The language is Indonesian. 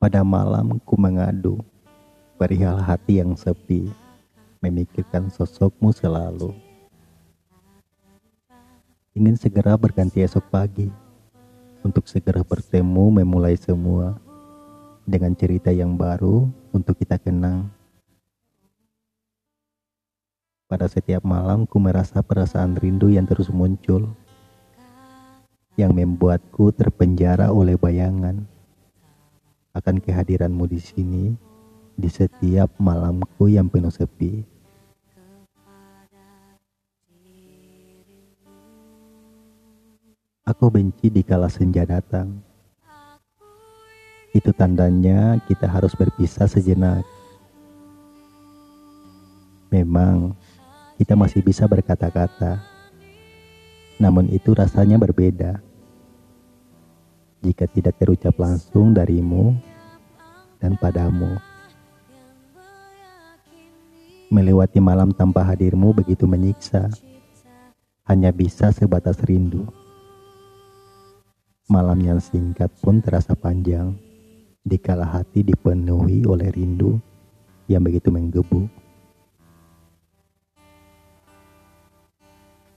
Pada malam ku mengadu, perihal hati yang sepi, memikirkan sosokmu selalu. Ingin segera berganti esok pagi, untuk segera bertemu memulai semua, dengan cerita yang baru untuk kita kenang. Pada setiap malam ku merasa perasaan rindu yang terus muncul, yang membuatku terpenjara oleh bayangan akan kehadiranmu di sini di setiap malamku yang penuh sepi. Aku benci di kala senja datang. Itu tandanya kita harus berpisah sejenak. Memang kita masih bisa berkata-kata, namun itu rasanya berbeda jika tidak terucap langsung darimu dan padamu. Melewati malam tanpa hadirmu begitu menyiksa, hanya bisa sebatas rindu. Malam yang singkat pun terasa panjang, dikala hati dipenuhi oleh rindu yang begitu menggebu.